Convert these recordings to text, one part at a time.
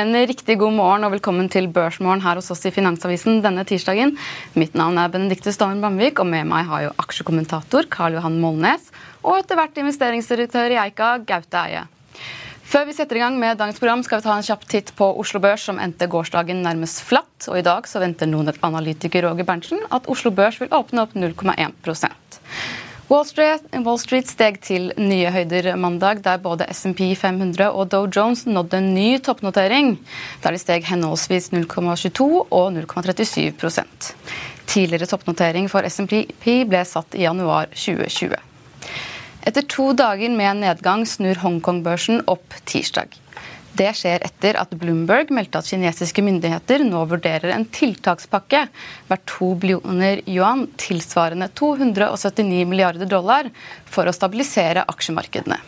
En riktig god morgen og velkommen til Børsmorgen her hos oss i Finansavisen denne tirsdagen. Mitt navn er Benedikte Staven Bamvik, og med meg har jo aksjekommentator Karl Johan Molnes og etter hvert investeringsdirektør i Eika, Gaute Eie. Før vi setter i gang med dagens program, skal vi ta en kjapp titt på Oslo Børs, som endte gårsdagen nærmest flatt. Og i dag så venter noen analytiker Roger Berntsen at Oslo Børs vil åpne opp 0,1 Wall Street, Wall Street, steg til nye høyder mandag, der både SMP 500 og Dow Jones nådde en ny toppnotering, der de steg henholdsvis 0,22 og 0,37% Tidligere toppnotering for SMP ble satt i januar 2020. Etter to dager med nedgang snur Hongkong-børsen opp tirsdag. Det skjer etter at Bloomberg meldte at kinesiske myndigheter nå vurderer en tiltakspakke verdt 2 billioner yuan, tilsvarende 279 milliarder dollar, for å stabilisere aksjemarkedene.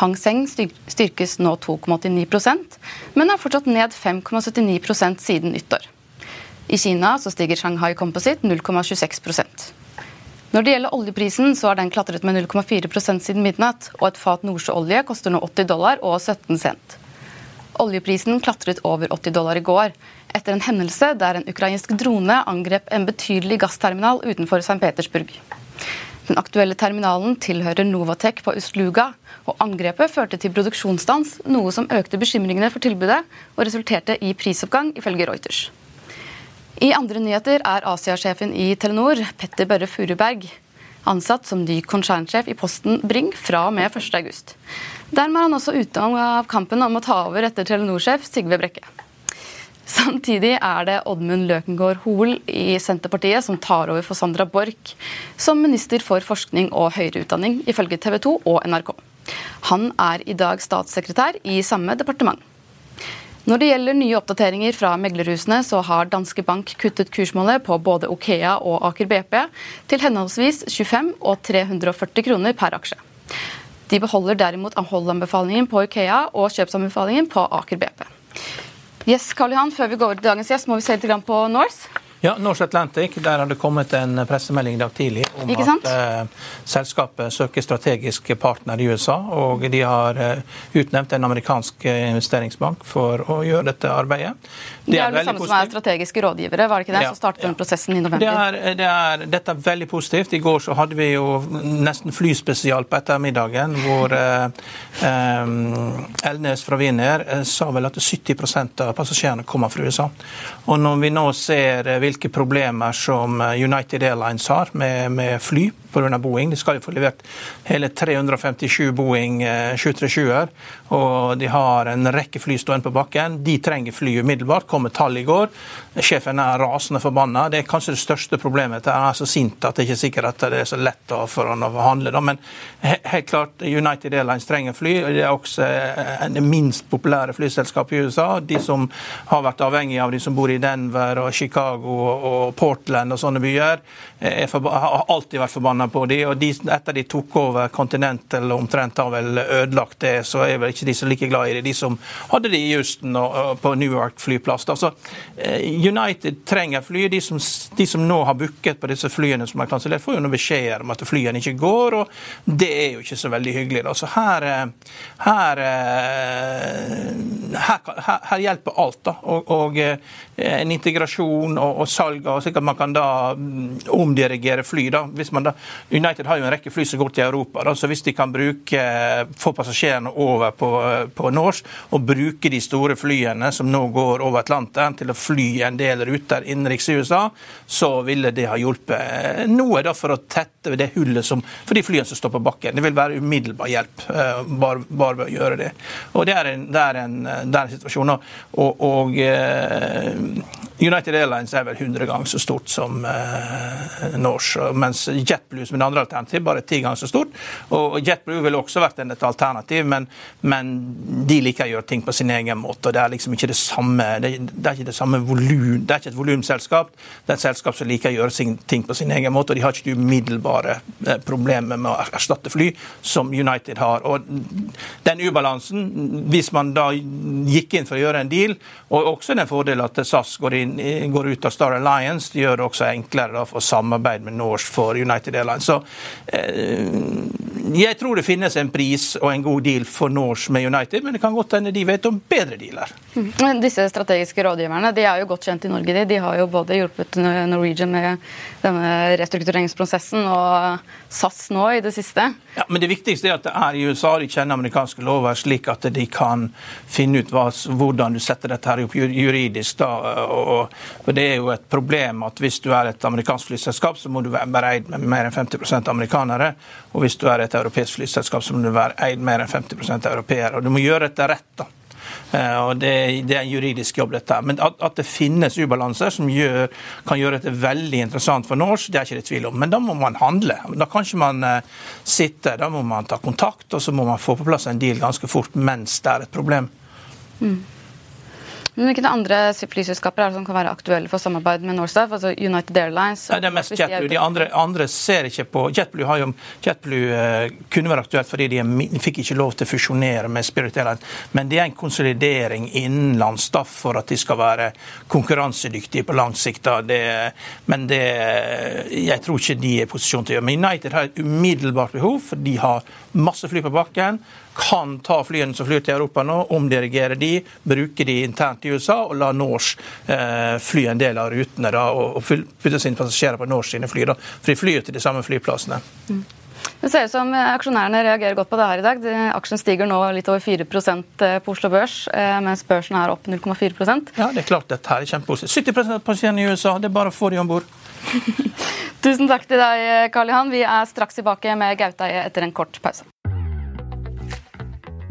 Hang Seng styrkes nå 2,89 men er fortsatt ned 5,79% siden nyttår. I Kina stiger Shanghai Composite 0,26 når det gjelder oljeprisen, så har den klatret med 0,4% siden midnatt, og et fat nordsjøolje koster nå 80 dollar og 17 cent. Oljeprisen klatret over 80 dollar i går, etter en hendelse der en ukrainsk drone angrep en betydelig gassterminal utenfor St. Petersburg. Den aktuelle terminalen tilhører Novatek på Ustluga, og angrepet førte til produksjonsstans, noe som økte bekymringene for tilbudet og resulterte i prisoppgang, ifølge Reuters. I andre nyheter er Asiasjefen i Telenor, Petter Børre Furuberg, ansatt som ny konsernsjef i Posten Bring fra og med 1.8. Dermed er han også ute av kampen om å ta over etter Telenor-sjef Sigve Brekke. Samtidig er det Oddmund Løkengård Hoel i Senterpartiet som tar over for Sandra Borch som minister for forskning og høyere utdanning, ifølge TV 2 og NRK. Han er i dag statssekretær i samme departement. Når det gjelder nye oppdateringer fra meglerhusene, så har Danske Bank kuttet kursmålet på både Okea og Aker BP til henholdsvis 25 og 340 kroner per aksje. De beholder derimot holdanbefalingen på Okea og kjøpsanbefalingen på Aker BP. Yes, Karl Johan, Før vi går over til dagens gjest, må vi se litt på Norse. Ja, Norse Atlantic, der har det kommet en pressemelding i dag tidlig om at eh, selskapet søker strategisk partner i USA. Og de har eh, utnevnt en amerikansk eh, investeringsbank for å gjøre dette arbeidet. Det, det er det samme som er strategiske rådgivere, var det ikke det? Ja, som startet ja. den prosessen i november? Det er, det er, dette er veldig positivt. I går så hadde vi jo nesten flyspesial på ettermiddagen, hvor eh, eh Elnes fra Wiener eh, sa vel at 70% av passasjerene kommer fra USA. Og når vi nå ser hvilke hvilke problemer som eh, United Airlines har med, med fly pga. Boeing. De skal jo få levert hele 357 Boeing 737-er. Eh, og de har en rekke fly stående på bakken. De trenger fly umiddelbart. kom med tall i går. Sjefen er rasende forbanna. Det er kanskje det største problemet. Han er så sint at det ikke er sikkert at det er så lett for han å handle. Men helt klart, United Airlines trenger fly. Det er også eh, det minst populære flyselskapet i USA. De som har vært avhengige av de som bor i Denver og Chicago og Portland og sånne byer, har alltid vært forbanna restriksjoner på de, og de, etter de tok over Continental omtrent har vel ødelagt det, så er vel ikke de så like glad i det. De som hadde det i Houston og, og på Newark flyplass. Altså, United trenger fly. De som, de som nå har booket på disse flyene som er kansellert, får jo noen beskjeder om at flyene ikke går, og det er jo ikke så veldig hyggelig. Da. Så her, her, her, her hjelper alt. da, og, og en integrasjon og, og salg, og slik at man kan da mm, omdirigere fly. da, hvis man da, United har jo en rekke fly som går til Europa, da, så hvis de kan bruke, få passasjerene over på, på Norse og bruke de store flyene som nå går over Atlanteren til å fly en del ruter innenriks i USA, så ville det ha hjulpet noe da for å tette det hullet som, for de flyene som står på bakken. Det vil være umiddelbar hjelp eh, bare, bare ved å gjøre det. Og Det er en, det er en, det er en situasjon. Og, og eh, United Airlines er vel 100 ganger så stort som eh, Norse, mens JetBlue som er det andre alternativ, bare ti ganger så stort. Og JetBlue ville også vært et alternativ, men, men, de liker å gjøre ting på sin egen måte. og Det er liksom ikke det samme det, det er ikke det samme volum, det er ikke et volumselskap. Det er et selskap som liker å gjøre ting på sin egen måte, og de har ikke de umiddelbare eh, problemer med å erstatte fly som United har. Og den ubalansen, hvis man da gikk inn for å gjøre en deal, og også den fordelen at SAS går, inn, går, ut av Star Alliance. Det gjør det også enklere da, for samarbeid med Norse for United Airlines. Så eh, jeg tror det finnes en pris og en god deal for Norse med United, men det kan godt hende de vet om bedre dealer. Mm. Men disse strategiske rådgiverne de er jo godt kjent i Norge. De, de har jo både hjulpet Norwegian med denne restruktureringsprosessen og SAS nå i det siste. Ja, men Det viktigste er at det er i USA de kjenner amerikanske lover, slik at de kan finne ut hva, hvordan du setter dette her opp juridisk. Da, og, for Det er jo et problem at hvis du er et amerikansk flyselskap, så må du være eid med mer enn 50 amerikanere. Og hvis du er et europeisk flyselskap, så må du være eid mer enn 50% europeere. Og du må gjøre dette rett. da. Eh, og det, det, er en juridisk jobb, dette. Men at, at det finnes ubalanser som gjør, kan gjøre dette veldig interessant for norsk, det er ikke det tvil om. Men da må man handle. Da kan ikke man uh, sitte, da må man ta kontakt, og så må man få på plass en deal ganske fort mens det er et problem. Mm. Men Hvilke andre flyselskaper er det som kan være aktuelle for samarbeid med Norstaff? Altså United Airlines? Nei, det er mest JetBlue. De andre, andre, ser ikke på JetBlue, har jo, JetBlue uh, kunne være aktuelt fordi de, de fikk ikke lov til å fusjonere med Spirit Airlines. Men det er en konsolidering innenlands for at de skal være konkurransedyktige på lang sikt. Det, men det, jeg tror ikke de er i posisjon til å gjøre. Men United har et umiddelbart behov, for de har masse fly på bakken kan ta flyene som flyr til Europa nå, omdirigere de, bruke de internt i USA og la Norse eh, fly en del av rutene da, og, og putte sine passasjerer på Norse sine fly. da, For de flyr til de samme flyplassene. Mm. Det ser ut som aksjonærene reagerer godt på det her i dag. Aksjen stiger nå litt over 4 eh, på Oslo Børs, eh, mens børsen er opp 0,4% Ja, det er klart dette her er kjempepositivt. 70 av pasientene i USA, det er bare å få de om bord. Tusen takk til deg, Karl Johan. Vi er straks tilbake med Gautaie etter en kort pause.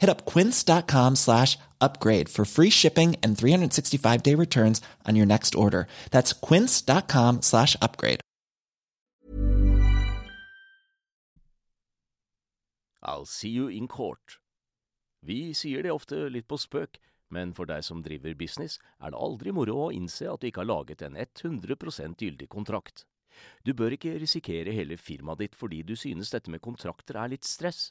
Hit up quince.com slash upgrade for free shipping and 365 day returns on your next order. That's quince.com slash upgrade. I'll see you in court. Vi sier det ofte litt på spøk, men for deg som driver business, er det aldri moro å innse at du ikke har laget en 100% gyldig kontrakt. Du bør ikke risikere hele firmaet ditt fordi du synes dette med kontrakter er litt stress.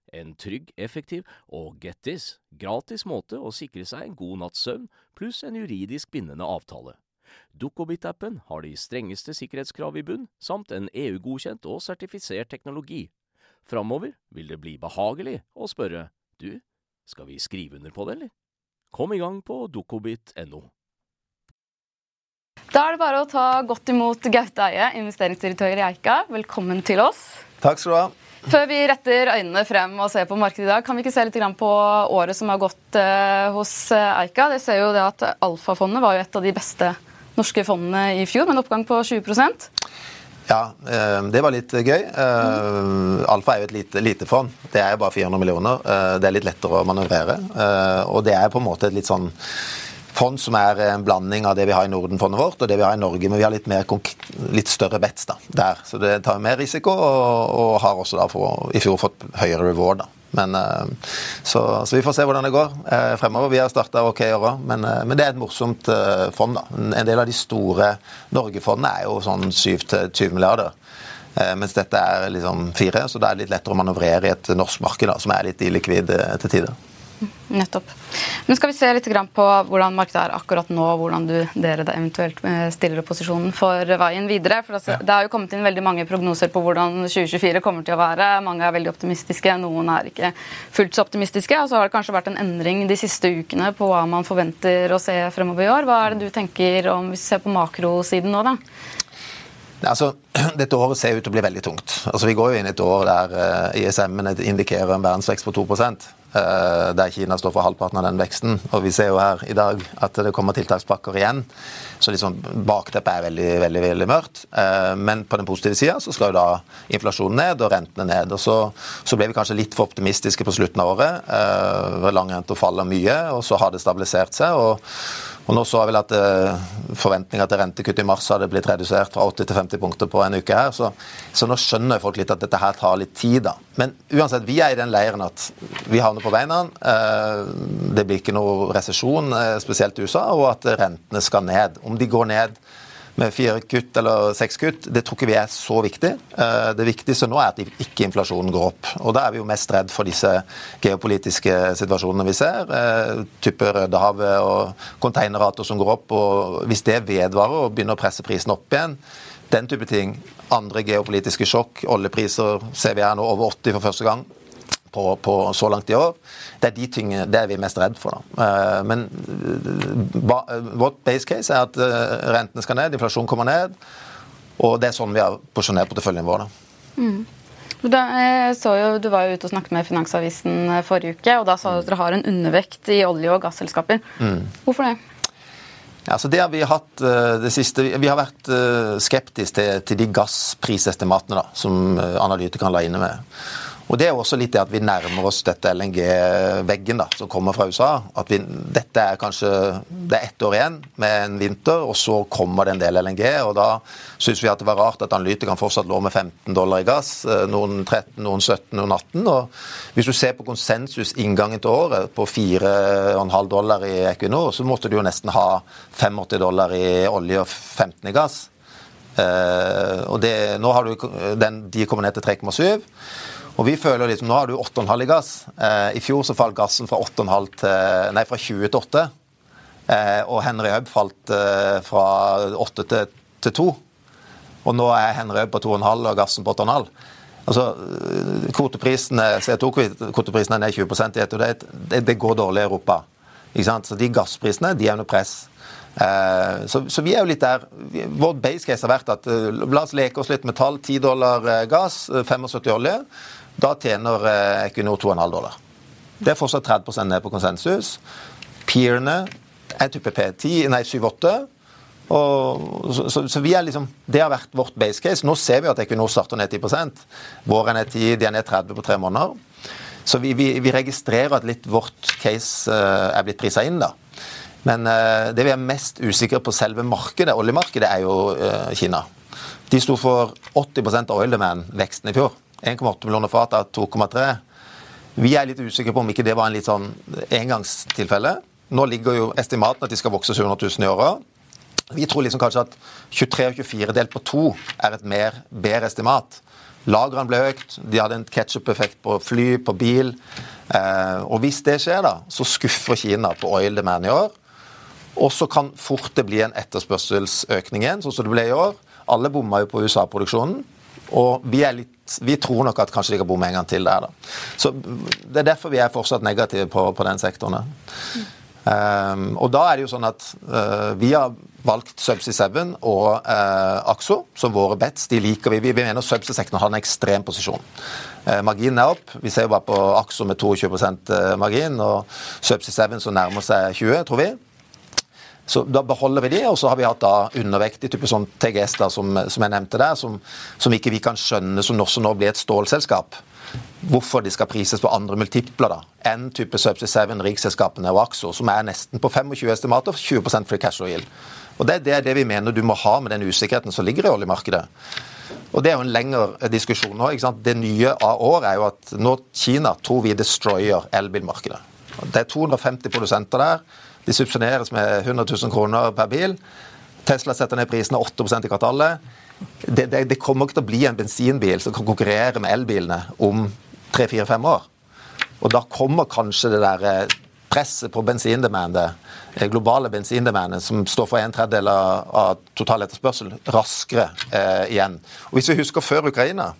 en trygg, effektiv og get this, gratis måte å sikre seg en god natts søvn pluss en juridisk bindende avtale. Dukkobit-appen har de strengeste sikkerhetskrav i bunn, samt en EU-godkjent og sertifisert teknologi. Framover vil det bli behagelig å spørre du, skal vi skrive under på det, eller? Kom i gang på dukkobit.no. Da er det bare å ta godt imot Gaute Eie, investeringsdirektør i Eika. Velkommen til oss. Takk skal du ha. Før vi retter øynene frem og ser på markedet i dag, kan vi ikke se litt på året som har gått uh, hos eh, Eika? Det ser jo det at Alfa-fondet var et av de beste norske fondene i fjor, med en oppgang på 20% ja, eh, det var litt gøy. Alfa er jo et lite, lite fond. Det er jo bare 400 millioner. Det er litt lettere å manøvrere. Og det er på en måte et litt sånn fond som er en blanding av det vi har i Norden-fondet vårt og det vi har i Norge, men vi har litt, mer, litt større bets da, der. Så det tar mer risiko, og, og har også da for, i fjor fått høyere reward. da. Men, eh, så, så, vi får se hvordan det går eh, fremover. Vi har starta ok i år men, eh, men, det er et morsomt fond. da. En del av de store Norge-fondene er jo sånn 7-20 milliarder. Mens dette er liksom fire, så det er litt lettere å manøvrere i et norsk marked da, som er litt illikvid til tider. Nettopp. Men skal vi se litt på hvordan markedet er akkurat nå, og hvordan du, dere eventuelt eh, stiller posisjonen for veien videre. For altså, Det har jo kommet inn veldig mange prognoser på hvordan 2024 kommer til å være. Mange er veldig optimistiske, noen er ikke fullt så optimistiske. Og så har det kanskje vært en endring de siste ukene på hva man forventer å se fremover i år. Hva er det du tenker om hvis vi ser på makrosiden nå, da? Altså, dette året ser ut til å bli veldig tungt. Altså, Vi går jo inn i et år der eh, ISM-ene indikerer en verdensvekst på 2 Eh, der Kina står for halvparten av den veksten. Og vi ser jo her i dag at det kommer tiltakspakker igjen. Så liksom bakteppet er veldig veldig, veldig mørkt. Eh, men på den positive sida så skal jo da inflasjonen ned og rentene ned. Og så, så ble vi kanskje litt for optimistiske på slutten av året. Eh, Langrenta faller mye, og så har det stabilisert seg. og og Nå så jeg vel at eh, forventninga til rentekutt i mars hadde blitt redusert fra 80 til 50 punkter på en uke her. Så, så, nå skjønner folk litt at dette her tar litt tid. da. Men uansett, vi er i den leiren at vi havner på beina. Det blir ikke noe resesjon, spesielt i USA, og at rentene skal ned. Om de går ned med fire kutt eller seks kutt, det tror ikke vi er så viktig. Eh, det viktigste nå er at ikke inflasjonen går opp. Og Da er vi jo mest redd for disse geopolitiske situasjonene vi ser. Eh, type Rødehavet og konteinerrater som går opp. og Hvis det vedvarer og begynner å presse prisen opp igjen, den type ting. Andre geopolitiske sjokk. Oljepriser ser vi her nå over 80 for første gang på, på, så langt i år. Det er de tingene det er vi mest redd for. Da. Eh, men ba, vårt base case er at eh, rentene skal ned, inflasjonen kommer ned. Og det er sånn vi har porsjonert porteføljen vår. Da. Mm. Da, jo, du var jo ute og snakket med Finansavisen eh, forrige uke, og da sa du at dere har en undervekt i olje- og gasselskaper. Mm. Hvorfor det? Ja, så det har Vi hatt det siste, vi har vært skeptiske til, til de gassprisestimatene da, som analytikerne la inne med. Og Det er også litt det at vi nærmer oss dette LNG-veggen da, som kommer fra USA. At vi, dette er kanskje det er ett år igjen med en vinter, og så kommer det en del LNG. og Da syns vi at det var rart at analytikerne fortsatt lå med 15 dollar i gass. Eh, noen 13, noen 17, noen 18. og Hvis du ser på konsensus inngangen til året på 4,5 dollar i Equinor, så måtte du jo nesten ha 85 dollar i olje og 15 i gass. Uh, og det, nå har du, den, De kommer ned til 3,7. Og vi føler liksom, Nå har du 8,5 i gass. Eh, I fjor så falt gassen fra, 8,5 til, nei, fra 20 til 8. Eh, og Henry Hub falt eh, fra 8 til, til 2. Og nå er Henry Hub på 2,5 og gassen på 8,5. Altså, kvoteprisene, CO2-kvoteprisene er ned 20 i ett, og det, det, går dårlig i Europa. Ikke sant? Så de gassprisene de er under press. Eh, så, så, vi er jo litt der. Vår base case har vært at la oss leke oss litt med tall. 10 dollar gass, 75 olje. Da tjener eh, Equinor 2,5 dollar. Det er fortsatt 30 ned på konsensus. Peerne er type P10, nei 7-8. Så, så, så, vi er liksom, Det har vært vårt base case. Nå ser vi at Equinor starter ned 10 Våren er 10, de er ned 30 på tre måneder. Så vi, vi, vi registrerer at litt vårt case uh, er blitt prisa inn. da. Men uh, det vi er mest usikre på selve markedet, oljemarkedet, er jo uh, Kina. De sto for 80 av oil demand-veksten i fjor. 1,8 millioner fat av 2,3. Vi er litt usikre på om ikke det var en litt sånn engangstilfelle. Nå ligger jo estimaten at de skal vokse 700 000 i året. Vi tror liksom kanskje at 23 og 24 delt på to er et mer bedre estimat. Lagrene ble økt, de hadde en ketsjup-effekt på fly, på bil. Eh, og hvis det skjer, da, så skuffer Kina på oil demand i år. Og så kan fort det bli en etterspørselsøkning igjen, sånn som det ble i år. Alle bomma jo på USA-produksjonen. Og vi, litt, vi, tror nok at kanskje de kan bomme en gang til der. da. Så Det er derfor vi er fortsatt negative på, på den sektoren. Um, og da er det jo sånn at uh, vi har valgt Subsea 7 og uh, Axo som våre bets. De liker vi. Vi mener Subsea-sektoren har en ekstrem posisjon. Uh, marginen er opp. Vi ser jo bare på Axo med 22% margin, og Subsea 7 som nærmer seg 20, tror vi. Så Da beholder vi de, og så har vi hatt da undervektig type sånn TGS da, som, som jeg nevnte der, som, som, ikke vi kan skjønne som også nå blir et stålselskap. Hvorfor de skal prises på andre multipler da, enn type Subsea 7, riksselskapene og Axo, som er nesten på 25 estimater, 20% free cash oil. Og Det, det er det vi mener du må ha med den usikkerheten som ligger i oljemarkedet. Og Det er jo en lengre diskusjon nå. ikke sant? Det nye av året er jo at nå Kina tror vi destroyer elbilmarkedet. Det er 250 produsenter der. De subsidieres med 100 000 kroner per bil. Tesla setter ned prisene 8% i kvartalet. Det, det, det, kommer ikke til å bli en bensinbil som kan konkurrere med elbilene om tre-fire-fem år. Og da kommer kanskje det der eh, presset på bensindemandet, eh, globale bensindemandet, som står for en tredjedel av, av total etterspørsel, raskere eh, igjen. Og Hvis vi husker før Ukraina,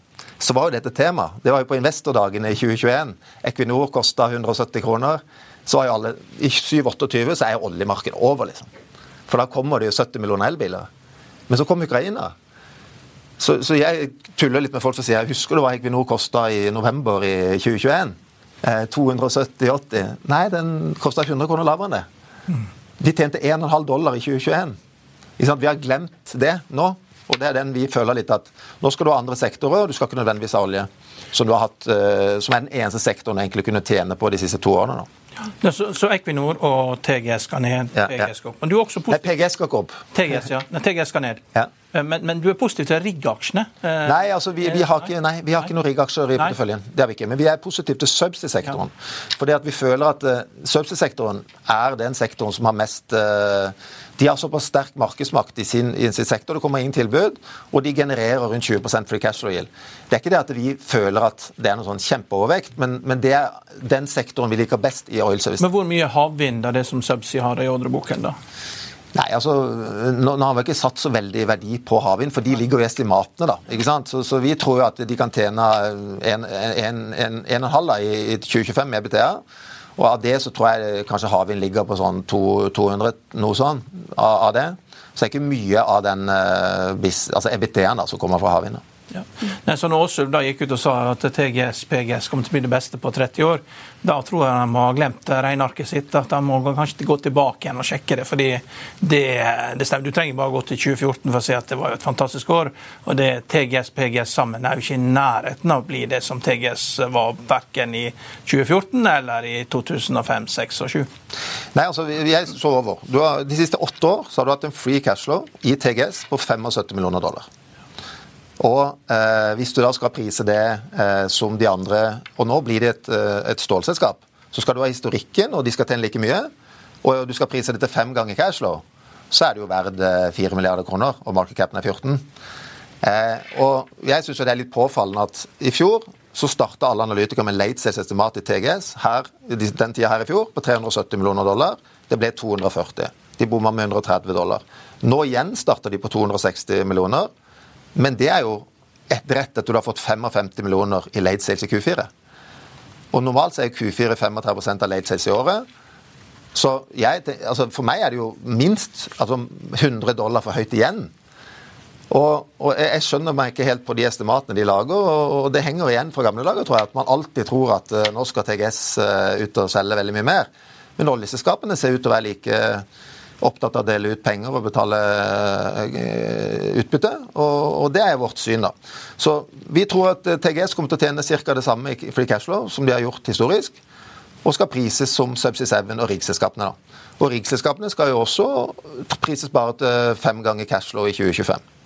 så var jo dette tema. Det var jo på investordagen i 2021. Equinor kosta 170 kroner så var jo alle I 7-28 så er oljemarkedet over, liksom. For da kommer det jo 70 millioner elbiler. Men så kom Ukraina. Så, så, jeg tuller litt med folk som sier jeg husker du hva Equinor kosta i november i 2021? Eh, 270-80. Nei, den kosta 100 kroner lavere enn det. De tjente 1,5 dollar i 2021. Vi har glemt det nå. Og det er den vi føler litt at nå skal du ha andre sektorer, og du skal ikke nødvendigvis ha olje. Som, hatt, uh, som er den eneste sektoren du egentlig kunne tjene på de siste to årene. nå. Ja, så, så, Equinor og TGS skal ned? Ja, TGS skal opp. Men du er også positiv... Nei, PGS skal ikke opp. TGS, ja. Nei, TGS skal ned. Ja. Eh, men, men, du er positiv til rigg-aksjene? Eh, nei, altså vi, vi, har ikke, nei, vi har ikke noen rigg-aksjer i porteføljen. Det har vi ikke. Men vi er positive til subsea-sektoren. Ja. Fordi at vi føler at uh, subsea-sektoren er den sektoren som har mest uh, de har såpass sterk markedsmakt i sin, i sin, sektor. Det kommer ingen tilbud, og de genererer rundt 20 free cash flow yield. Det er ikke det at vi føler at det er noe sånn kjempeovervekt, men, men, det er den sektoren vi liker best i oil service. Men hvor mye havvind er det som Subsea har i ordreboken, da? Nei, altså, nå, nå, har vi ikke satt så veldig verdi på havvind, for de ligger jo i estimatene. da, ikke sant? Så, så vi tror jo at de kan tjene en, en, en, en, og en halv i, i 2025 med BTA. Og av det så tror jeg kanskje havvind ligger på sånn 200, noe sånn av, det. Så det er ikke mye av den uh, altså EBT-en som kommer fra havvind. Ja. Nei, så når Aasrud gikk ut og sa at TGS PGS kommer til å bli det beste på 30 år, da tror jeg de har glemt regnearket sitt. At de må kanskje gå tilbake igjen og sjekke det. fordi det, det stemmer. Du trenger bare gå til 2014 for å si at det var et fantastisk år. Og det TGS PGS sammen er jo ikke i nærheten av å bli det som TGS var verken i 2014 eller i 2005, 2006 og 2007. Nei, altså, jeg så over. Har, de siste åtte år så har du hatt en free cash flow i TGS på 75 millioner dollar. Og eh, Hvis du da skal prise det eh, som de andre Og nå blir det et, eh, et stålselskap. Så skal du ha historikken, og de skal tjene like mye. Og du skal prise det til fem ganger cashflow. Så er det jo verdt 4 eh, milliarder kroner, og market capen er 14. Eh, og Jeg syns det er litt påfallende at i fjor så starta alle analytikere med late sales estimat i TGS her, den tida her i fjor på 370 millioner dollar. Det ble 240. De bomma med 130 dollar. Nå igjen starter de på 260 millioner. Men det er jo etter rett at du har fått 55 millioner i late sales i Q4. Og normalt så er Q4 35 av late sales i året. Så jeg, altså for meg er det jo minst altså 100 dollar for høyt igjen. Og, og, Jeg skjønner meg ikke helt på de estimatene de lager, og, det henger igjen fra gamle dager, tror jeg. At man alltid tror at uh, nå skal TGS uh, ut og selge veldig mye mer. Men oljeselskapene ser ut til å være like opptatt av å dele ut penger og betale eh, utbytte. Og, og det er vårt syn, da. Så vi tror at TGS kommer til å tjene ca. det samme i free cashflow som de har gjort historisk. Og skal prises som Subsea 7 og da. Og riksselskapene skal jo også prises bare til fem ganger cashflow i 2025.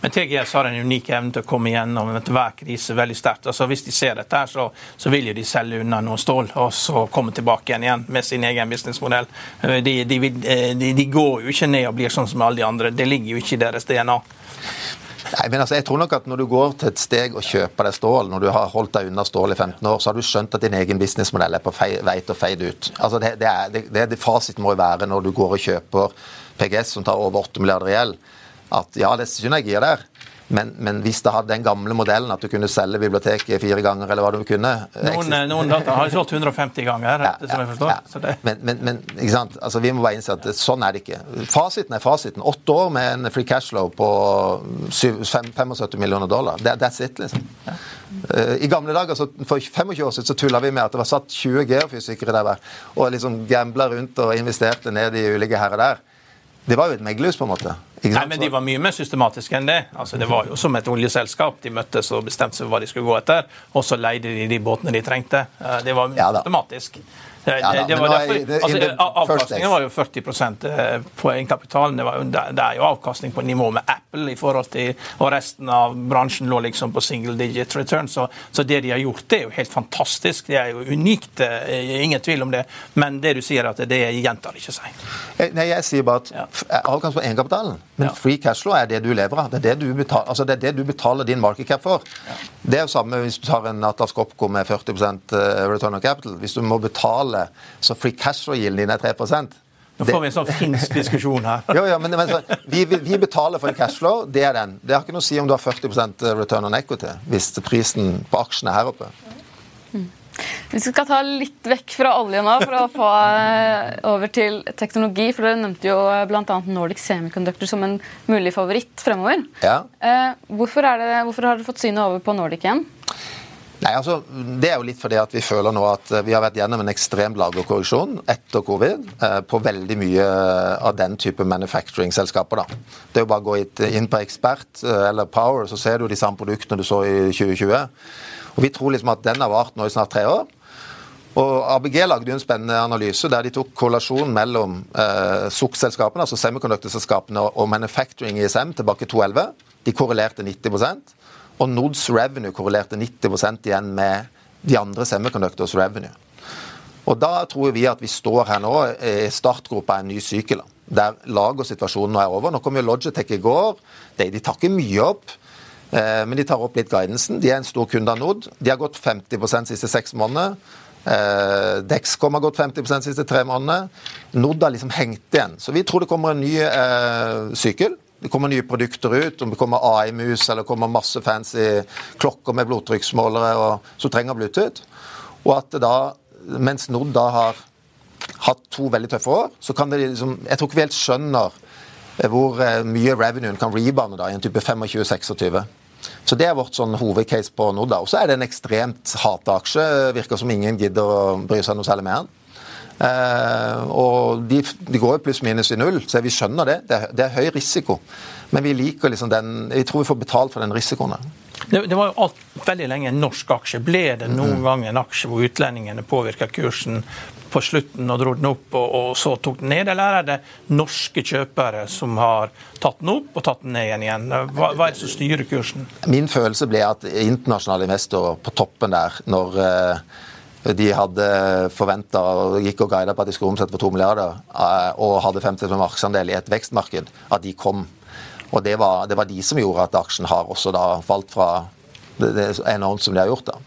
Men TGS har en unik evne til å komme gjennom hver krise veldig sterkt. Altså, hvis de ser dette, her, så, så vil jo de selge unna noe stål og så komme tilbake igjen, igjen med sin egen businessmodell. Eh, de, de, de, de, går jo ikke ned og blir sånn som alle de andre. Det ligger jo ikke i deres DNA. Nei, men altså, jeg tror nok at Når du går til et steg og kjøper deg stål, når du har holdt deg unna stål i 15 år, så har du skjønt at din egen businessmodell er på vei til å fade ut. Altså, det, det, er, det, det Fasiten må jo være når du går og kjøper PGS som tar over 8 milliarder i gjeld, at ja, det er synergier der. Men, men, hvis det hadde den gamle modellen at du kunne selge biblioteket fire ganger, eller hva du kunne Noen, eh, noen data har solgt 150 ganger, ja, som jeg forstår. Ja. Men, men, men, ikke sant? Altså, vi må bare innse at sånn er det ikke. Fasiten er fasiten. Åtte år med en free cash flow på 75 millioner dollar. That's it, liksom. Eh, I gamle dager, For 25 år siden så tulla vi med at det var satt 20 geofysikere der og liksom gambla rundt og investerte ned i ulike herrer der. Det var jo et meglerhus, på en måte. Nei, men De var mye mer systematiske enn det. Altså, det var jo som et oljeselskap. De møttes og bestemte seg for hva de skulle gå etter, og så leide de de båtene de trengte. Eh, det var ja, systematisk. Det, det, det var derfor, altså, avkastningen var jo 40 eh, på egenkapitalen. Det, det, er jo avkastning på nivå med Apple i forhold til Og resten av bransjen lå liksom på single digit return. Så, så det de har gjort, det er jo helt fantastisk. Det er jo unikt, eh, ingen tvil om det. Men det du sier, at det gjentar ikke seg. Eh, nei, jeg sier bare at ja. avkastning på egenkapitalen, men ja. free cash flow er det du lever av. Det er det du betaler, altså det er det du betaler din market cap for. Ja. Det er jo samme hvis du tar en Atlas Copco med 40% return on capital. Hvis du må betale betale, så free cash flow-gilden din er 3 nå får vi en sånn finsk diskusjon her. jo, ja, men, men så, vi, vi, betaler for en cashflow, det er den. Det har ikke noe å si om du har 40% return on equity hvis prisen på aksjene er her oppe. Mm. Vi skal ta litt vekk fra olje nå for å få eh, over til teknologi. for Dere nevnte jo bl.a. Nordic Semiconductor som en mulig favoritt fremover. Ja. Eh, hvorfor, det, hvorfor har dere fått synet over på Nordic igjen? Nei, altså, Det er jo litt fordi at vi føler nå at eh, vi har vært gjennom en ekstrem lagerkorreksjon etter covid eh, på veldig mye av den type manufacturing-selskaper. da. Det er jo bare å gå inn på Expert eh, eller Power, så ser du de samme produktene du så i 2020. Og Vi tror liksom at den har vart nå i snart tre år. Og ABG lagde jo en spennende analyse der de tok korrelasjon mellom eh, SUK-selskapene, altså semiconductor-selskapene, og manufacturing ISM tilbake i 2011. De korrelerte 90 og Nods revenue korrelerte 90% igjen med de andre semiconductors revenue. Og Da tror vi at vi står her nå i startgropa en ny sykkel. Der lagersituasjonen nå er over. Nå kom jo Logitech i går. De, de ikke mye opp, eh, men de tar opp litt guidancen. De er en stor kunde av Nod. De har gått 50 de siste seks måneder. Eh, Dexcom har gått 50 de siste tre månedene. Nod har liksom hengt igjen. Så vi tror det kommer en ny eh, sykkel det kommer nye produkter ut, om det kommer AI-mus eller kommer masse fancy klokker med blodtrykksmålere og, som trenger Bluetooth. Og at da, mens Nord da har hatt to veldig tøffe år, så kan det liksom Jeg tror ikke vi helt skjønner eh, hvor eh, mye revenuen kan rebane da, i en type 25-26. Så Det er vårt sånn hovedcase på Nord. Og så er det en ekstremt hata aksje. Virker som ingen gidder å bry seg noe særlig med den. Uh, og de, de går jo pluss-minus i null, så vi skjønner det. Det er, det er, høy risiko. Men vi liker liksom den Vi tror vi får betalt for den risikoen. Det, det, var jo alt, veldig lenge en norsk aksje. Ble det noen mm. gang en aksje hvor utlendingene påvirka kursen på slutten og dro den opp og, og, så tok den ned, eller er det norske kjøpere som har tatt den opp og tatt den ned igjen? Hva, hva er det som styrer kursen? Min følelse ble at internasjonale investorer på toppen der, når uh, de hadde forventa og gikk og guida på at de skulle omsette for to milliarder eh, og hadde 50 markedsandel i et vekstmarked, at de kom. Og det var, det var, de som gjorde at aksjen har også da falt fra det, det enormt som de har gjort. da.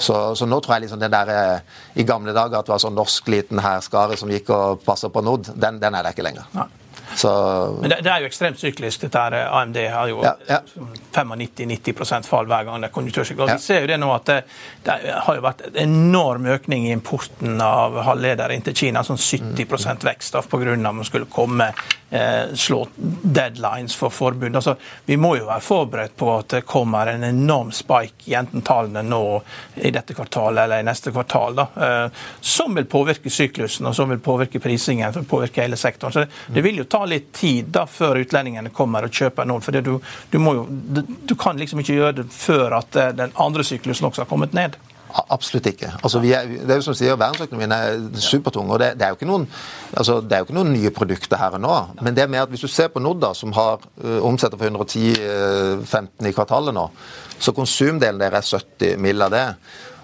Så, så nå tror jeg liksom den der eh, i gamle dager at det var sånn norsk liten hærskare som gikk og passa på Nod, den, den er det ikke lenger. Ja. Så... Men det, det, er jo ekstremt syklisk. dette her. AMD har jo ja, ja. 95-90 fall hver gang det er konjunktursykkel. Ja. Vi ser jo det nå at det, det, har jo vært en enorm økning i importen av halvledere inn til Kina. Sånn 70% vekst pga. at man skulle komme eh, slå deadlines for forbund. Altså, vi må jo være forberedt på at det kommer en enorm spike i enten tallene nå i dette kvartalet eller i neste kvartal, da, eh, som vil påvirke syklusen og som vil påvirke prisingen, som vil påvirke hele sektoren. Så det, det vil jo ta litt tid da før utlendingene kommer og kjøper noen. for du, du, jo, du, kan liksom ikke gjøre det før at eh, den andre syklusen også har kommet ned. Absolutt ikke. Altså, er, det er jo som sier, Verdensøkonomien er supertung. og det, det, er jo ikke noen, altså, det er jo ikke noen nye produkter her og nå. Men det er mer at hvis du ser på Nodda, som har uh, omsetter for 110-15 uh, i kvartalet nå, så konsumdelen der er 70 mill. av det.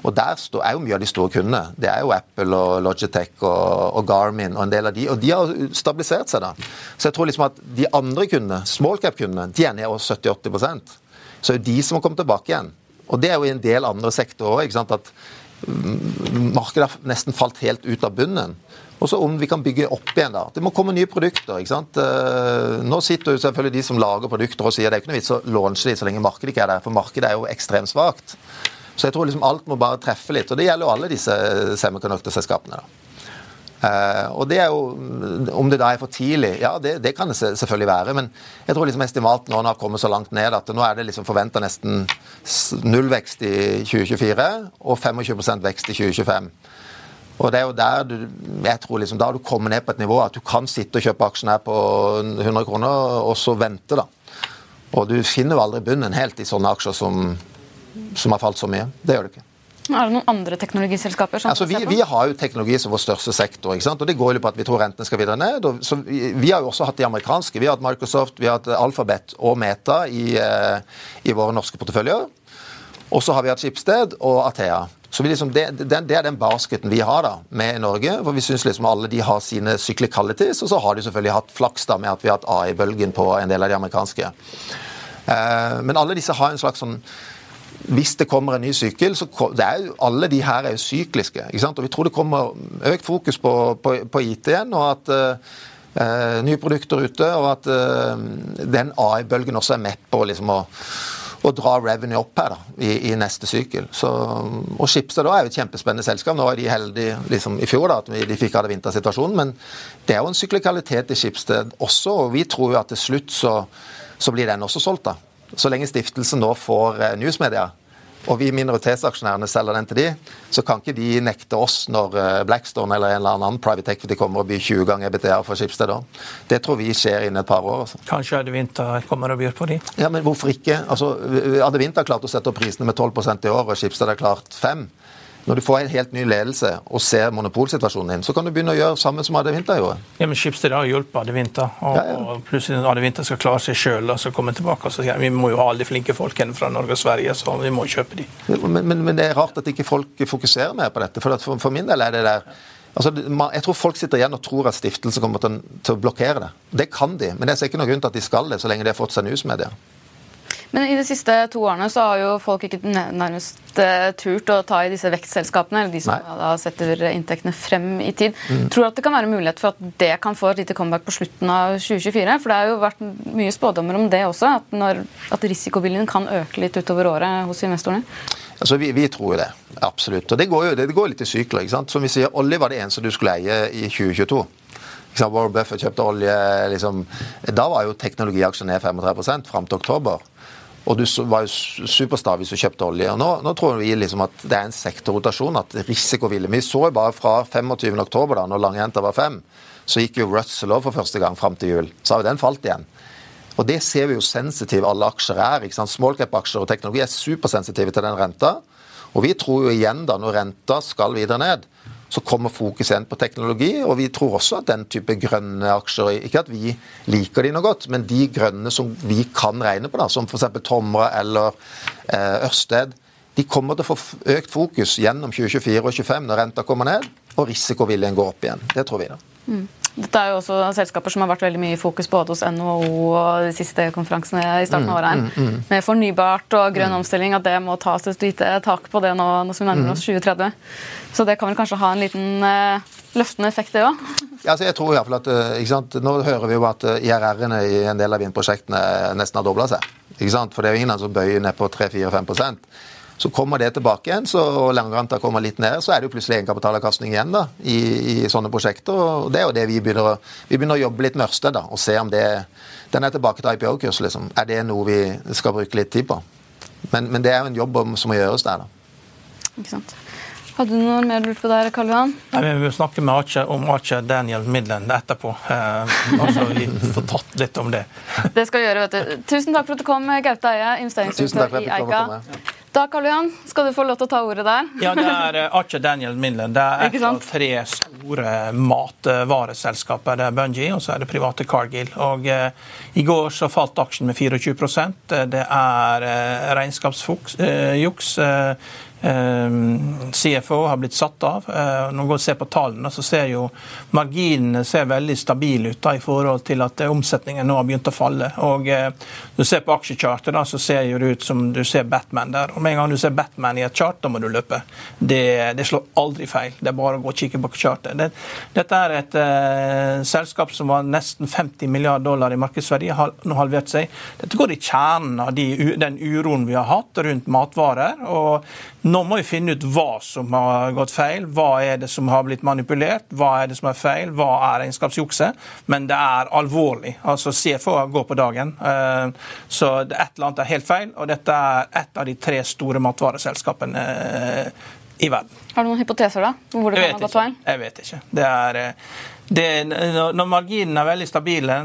Og Der er jo mye av de store kundene. Det er jo Apple og Logitech og, Garmin og en del av de. Og de har stabilisert seg, da. Så jeg tror liksom at de andre kundene, small cap-kundene, de er ned over 70-80 Så det er jo de som har kommet tilbake igjen. Og det er jo i en del andre sektorer òg. At mm, markedet har nesten falt helt ut av bunnen. Og så om vi kan bygge opp igjen, da. Det må komme nye produkter. ikke sant? Eh, nå sitter jo selvfølgelig de som lager produkter og sier det er ikke noe vits å launche de så lenge markedet ikke er der, for markedet er jo ekstremt svakt. Så jeg tror liksom alt må bare treffe litt. Og det gjelder jo alle disse semiconductor-selskapene. Uh, og det er jo, Om det da er for tidlig, ja det, det kan det selvfølgelig være. Men jeg tror liksom estimaten nå har kommet så langt ned at nå er det liksom forventa nesten nullvekst i 2024 og 25% vekst i 2025. Og det er jo der du, jeg tror liksom, da har du kommet ned på et nivå at du kan sitte og kjøpe aksjen her på 100 kroner, og så vente, da. Og du finner jo aldri bunnen helt i sånne aksjer som som har falt så mye. Det gjør du ikke. Er det noen andre teknologiselskaper som altså, vi, vi, har jo teknologi som vår største sektor. ikke sant? og Det går jo på at vi tror rentene skal videre ned. Og, så vi, vi, har jo også hatt de amerikanske. Vi har hatt Microsoft, vi har hatt Alphabet og Meta i, eh, i våre norske porteføljer. Og så har vi hatt Schibsted og Athea. Så liksom, det, det, det, er den basketen vi har da, med Norge. for Vi syns liksom alle de har sine cyclicalities, og så har de selvfølgelig hatt flaks da med at vi har hatt AI-bølgen på en del av de amerikanske. Eh, men alle disse har en slags sånn hvis det kommer en ny sykkel så det er jo, Alle de her er jo sykliske. ikke sant? Og Vi tror det kommer økt fokus på, på, på IT igjen, og at uh, nye produkter ute, og at uh, den AI-bølgen også er med på liksom, å, å, dra revenue opp her da, i, i neste sykkel. Så, og Schibsted er jo et kjempespennende selskap. Nå er de heldige liksom, i fjor da, at de fikk av det vintersituasjonen, men det er jo en syklikalitet i Schibsted også, og vi tror jo at til slutt så, så blir den også solgt. da så lenge stiftelsen nå får eh, newsmedia, og vi minoritetsaksjonærene selger den til de, så kan ikke de nekte oss når eh, Blackstone eller en eller annen private equity kommer og byr 20 ganger EBTA for Schibsted. Det tror vi skjer innen et par år. Altså. Kanskje Adevinta kommer og byr på de? Ja, men hvorfor ikke? Altså, Adevinta har klart å sette opp prisene med 12% i år, og Schibsted har klart 5 når du får en helt ny ledelse og ser monopolsituasjonen din, så kan du begynne å gjøre samme som Adevinta gjorde. Ja, men Schibsted har hjulpet Adevinta, og, ja, ja. og plutselig Adevinta skal klare seg sjøl og så komme tilbake. Så, ja, vi må jo ha alle de flinke folkene fra Norge og Sverige, så vi må kjøpe de. Men, men, men det er rart at ikke folk fokuserer mer på dette. For, for, for min del er det der Altså, jeg tror folk sitter igjen og tror at stiftelsen kommer til, å blokkere det. Det kan de, men jeg ser ikke noen grunn til at de skal det, så lenge de har fått seg newsmedia. Men i de siste to årene så har jo folk ikke nærmest uh, turt å ta i disse vekstselskapene, eller de som Nei. da setter inntektene frem i tid. Mm. Tror du at det kan være mulighet for at det kan få et lite comeback på slutten av 2024? For det har jo vært mye spådommer om det også, at, når, at risikoviljen kan øke litt utover året hos investorene? Altså, vi, vi, tror jo det, absolutt. Og det går jo det, det går litt i sykler. ikke sant? Som vi sier, Olje var det eneste du skulle eie i 2022. Warren Buffett kjøpte olje liksom, Da var jo teknologiaksjer ned 35 fram til oktober. Og du var jo superstar hvis du kjøpte olje. og Nå, nå tror vi liksom at det er en sektorrotasjon, at risikovillig. Vi så jo bare fra 25. oktober, da når langjenta var fem, så gikk jo Russell over for første gang fram til jul. Så har jo den falt igjen. Og det ser vi jo sensitive alle aksjer er. ikke sant? Smallcap-aksjer og teknologi er supersensitive til den renta. Og vi tror jo igjen, da, når renta skal videre ned, så kommer fokus igjen på teknologi. Og vi tror også at den type grønne aksjer Ikke at vi liker de noe godt, men de grønne som vi kan regne på, da, som f.eks. Tomra eller eh, Ørsted, de kommer til å få økt fokus gjennom 2024 og 2025 når renta kommer ned og risikoviljen går opp igjen. Det tror vi. da. Mm. Dette er jo også selskaper som har vært veldig mye i fokus både hos NHO og de siste konferansene i starten av året. Mm, mm, mm. Med fornybart og grønn mm. omstilling, at det må tas et lite tak på det nå, nå som vi nærmer oss 2030. Mm. Så det kan vel kanskje ha en liten eh, løftende effekt, det òg? Ja, altså jeg tror i hvert fall at, eh, ikke sant? Nå hører vi jo at eh, IRR-ene i en del av vindprosjektene nesten har dobla seg. Ikke sant? For det er jo ingen som bøyer ned på 3-4-5 så kommer det tilbake igjen, så langrenta kommer litt ned, så er det jo plutselig egenkapitalavkastning igjen da, i, i, sånne prosjekter. og Det er jo det vi begynner, vi begynner å jobbe litt med Ørsted og se om det den er tilbake til IPO-kurs. liksom. Er det noe vi skal bruke litt tid på? Men, men det er jo en jobb som må gjøres der. da. Ikke sant. Hadde du noe mer lurt på der, Karl Johan? Nei, Vi vil snakke med Archer, om Archer Daniel Midland etterpå. Eh, altså, vi får tatt litt om det. Det skal vi gjøre, vet du. Tusen takk for at du kom, Gaute Eie, investeringsdirektør i Eika. Da Karl Johan, skal du få lov til å ta ordet der. Ja, det er uh, Archer Daniel Midland. Det er et av tre store matvareselskaper. Det er Bungie, og så er det private Cargill. Og eh, I går så falt aksjen med 24% Det er eh, regnskapsjuks. Uh, Ehm, CFO har blitt satt av. Eh, når man ser på tallene, så ser jo marginene ser veldig stabile ut da, i forhold til at omsetningen nå har begynt å falle. Og eh, du ser på aksjechartet, da, så ser det ut som du ser Batman der. Og Med en gang du ser Batman i et chart, da må du løpe. Det, det slår aldri feil. Det er bare å gå og kikke på chartet. Det, dette er et uh, selskap som var nesten 50 milliarder dollar i markedsverdi, har nå halvert seg. Dette går i kjernen av de, den uroen vi har hatt rundt matvarer. og nå må vi finne ut hva som har gått feil. Hva er det som har blitt manipulert? Hva er det som er feil? Hva er regnskapsjukset? Men det er alvorlig. Altså CFO går på dagen. Eh, så et eller annet er helt feil, og dette er et av de tre store matvareselskapene eh, i verden. Har du noen hypoteser da? Hvor det kan ha gått feil? Jeg vet ikke. Det er... Eh, det, når marginene er veldig stabile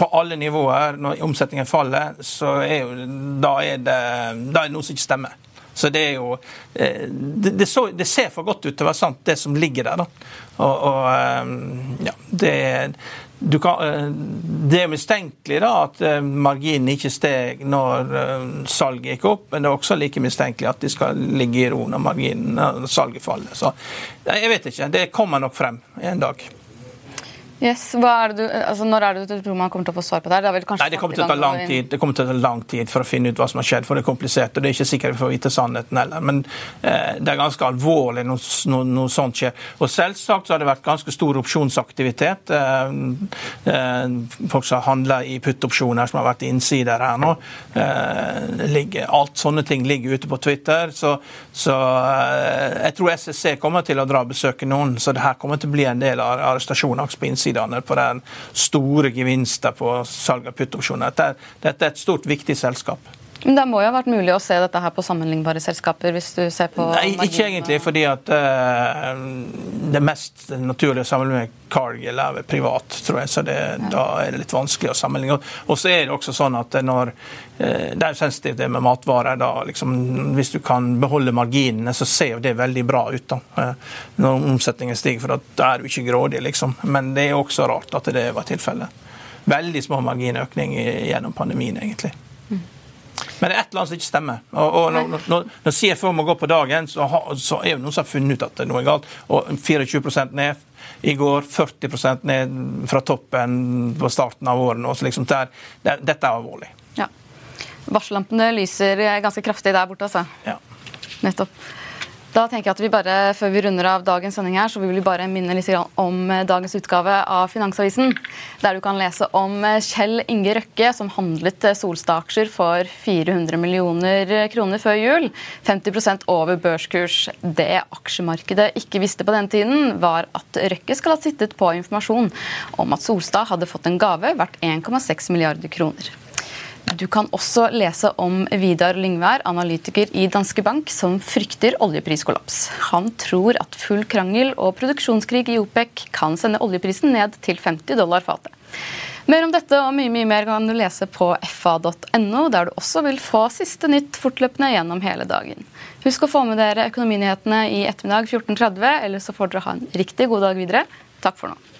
på alle nivåer, når omsetningen faller, så er jo, da er det, da er det noe som ikke stemmer. Så det er jo eh, det, det, så, det, ser for godt ut til å være sant, det som ligger der. da. Og, og eh, ja, det, kan, eh, det er mistenkelig da at marginen ikke steg når salget gikk opp, men det er også like mistenkelig at de skal ligge i ro når marginen, når salget faller. Så jeg vet ikke. Det kommer nok frem en dag. Yes, er du, altså Når er det du tror man kommer til å få svar på det? Det, Nei, det kommer til å ta lang tid Det kommer til å ta lang tid for å finne ut hva som har skjedd, for det er komplisert. og Det er ikke sikkert vi får vite sannheten heller. Men eh, det er ganske alvorlig når noe, noe, sånt skjer. Og Selvsagt så har det vært ganske stor opsjonsaktivitet. Eh, eh, folk som handler i puttopsjoner, som har vært innsider her nå. Eh, ligger, alt sånne ting ligger ute på Twitter. Så, så eh, jeg tror SSC kommer til å dra og besøke noen, så det her kommer til å bli en del av arrestasjoner på innsiden innsidene på den store gevinsten på salg av puttopsjoner. Dette, dette er et stort, viktig selskap. Men Det må jo ha vært mulig å se dette her på sammenlignbare selskaper? hvis du ser på... Nei, ikke egentlig, fordi at uh, det mest naturlige å sammenligne med Cargill er privat, tror jeg. Så det, ja. da er det litt vanskelig å sammenligne. Og så er det også sånn at når uh, Det er jo sensitivt det med matvarer. da, liksom, Hvis du kan beholde marginene, så ser jo det veldig bra ut. da, uh, Når omsetningen stiger, for da er du ikke grådig, liksom. Men det er også rart at det var tilfellet. Veldig små marginøkning gjennom pandemien, egentlig. Men det er et eller annet som ikke stemmer. Og, og når, når, når, CFO må gå på dagen, så, ha, så er det noen som har funnet ut at det er noe galt. Og 24 ned i går, 40% ned fra toppen på starten av året. Så liksom der, det, dette er alvorlig. Ja. Varsellampene lyser ganske kraftig der borte, altså. Ja. Nettopp. Da tenker jeg at vi bare, Før vi runder av dagens sending, her, så vil vi bare minne litt om dagens utgave av Finansavisen. Der du kan lese om Kjell Inge Røkke, som handlet Solstad-aksjer for 400 millioner kroner før jul. 50% over børskurs. Det aksjemarkedet ikke visste på den tiden, var at Røkke skal ha sittet på informasjon om at Solstad hadde fått en gave verdt 1,6 milliarder kroner. Du kan også lese om Vidar Lyngvær, analytiker i Danske Bank, som frykter oljepriskollaps. Han tror at full krangel og produksjonskrig i OPEC kan sende oljeprisen ned til 50 dollar fatet. Mer om dette og mye mye mer kan du lese på fa.no, der du også vil få siste nytt fortløpende gjennom hele dagen. Husk å få med dere økonominyhetene i ettermiddag 14.30, eller så får dere ha en riktig god dag videre. Takk for nå.